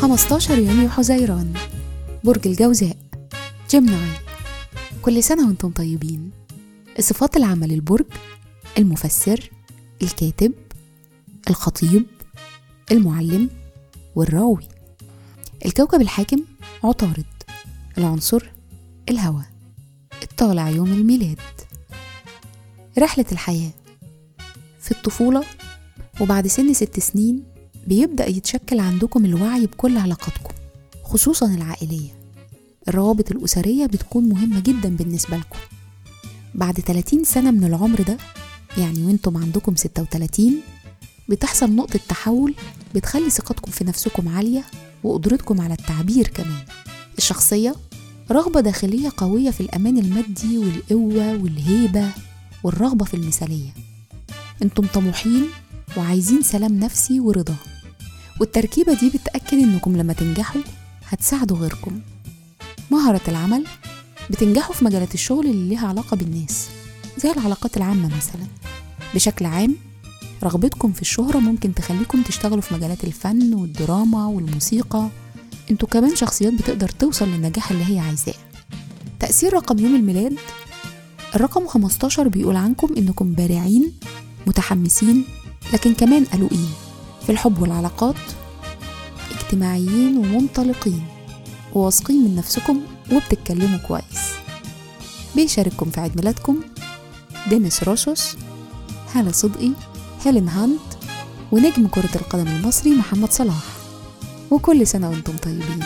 15 يونيو حزيران برج الجوزاء. جيمناي كل سنة وأنتم طيبين. صفات العمل البرج المفسر الكاتب الخطيب المعلم والراوي. الكوكب الحاكم عطارد. العنصر الهواء. الطالع يوم الميلاد. رحلة الحياة في الطفولة وبعد سن ست سنين بيبدأ يتشكل عندكم الوعي بكل علاقاتكم خصوصا العائلية. الروابط الأسرية بتكون مهمة جدا بالنسبة لكم. بعد 30 سنة من العمر ده يعني وأنتم عندكم 36 بتحصل نقطة تحول بتخلي ثقتكم في نفسكم عالية وقدرتكم على التعبير كمان. الشخصية رغبة داخلية قوية في الأمان المادي والقوة والهيبة والرغبة في المثالية. أنتم طموحين وعايزين سلام نفسي ورضا. والتركيبة دي بتأكد إنكم لما تنجحوا هتساعدوا غيركم. مهرة العمل بتنجحوا في مجالات الشغل اللي ليها علاقة بالناس زي العلاقات العامة مثلا. بشكل عام رغبتكم في الشهرة ممكن تخليكم تشتغلوا في مجالات الفن والدراما والموسيقى. أنتوا كمان شخصيات بتقدر توصل للنجاح اللي هي عايزاه. تأثير رقم يوم الميلاد الرقم 15 بيقول عنكم إنكم بارعين متحمسين لكن كمان قلقين. في الحب والعلاقات اجتماعيين ومنطلقين وواثقين من نفسكم وبتتكلموا كويس. بيشارككم في عيد ميلادكم دينيس روسوس هالة صدقي هيلين هانت ونجم كرة القدم المصري محمد صلاح. وكل سنة وأنتم طيبين.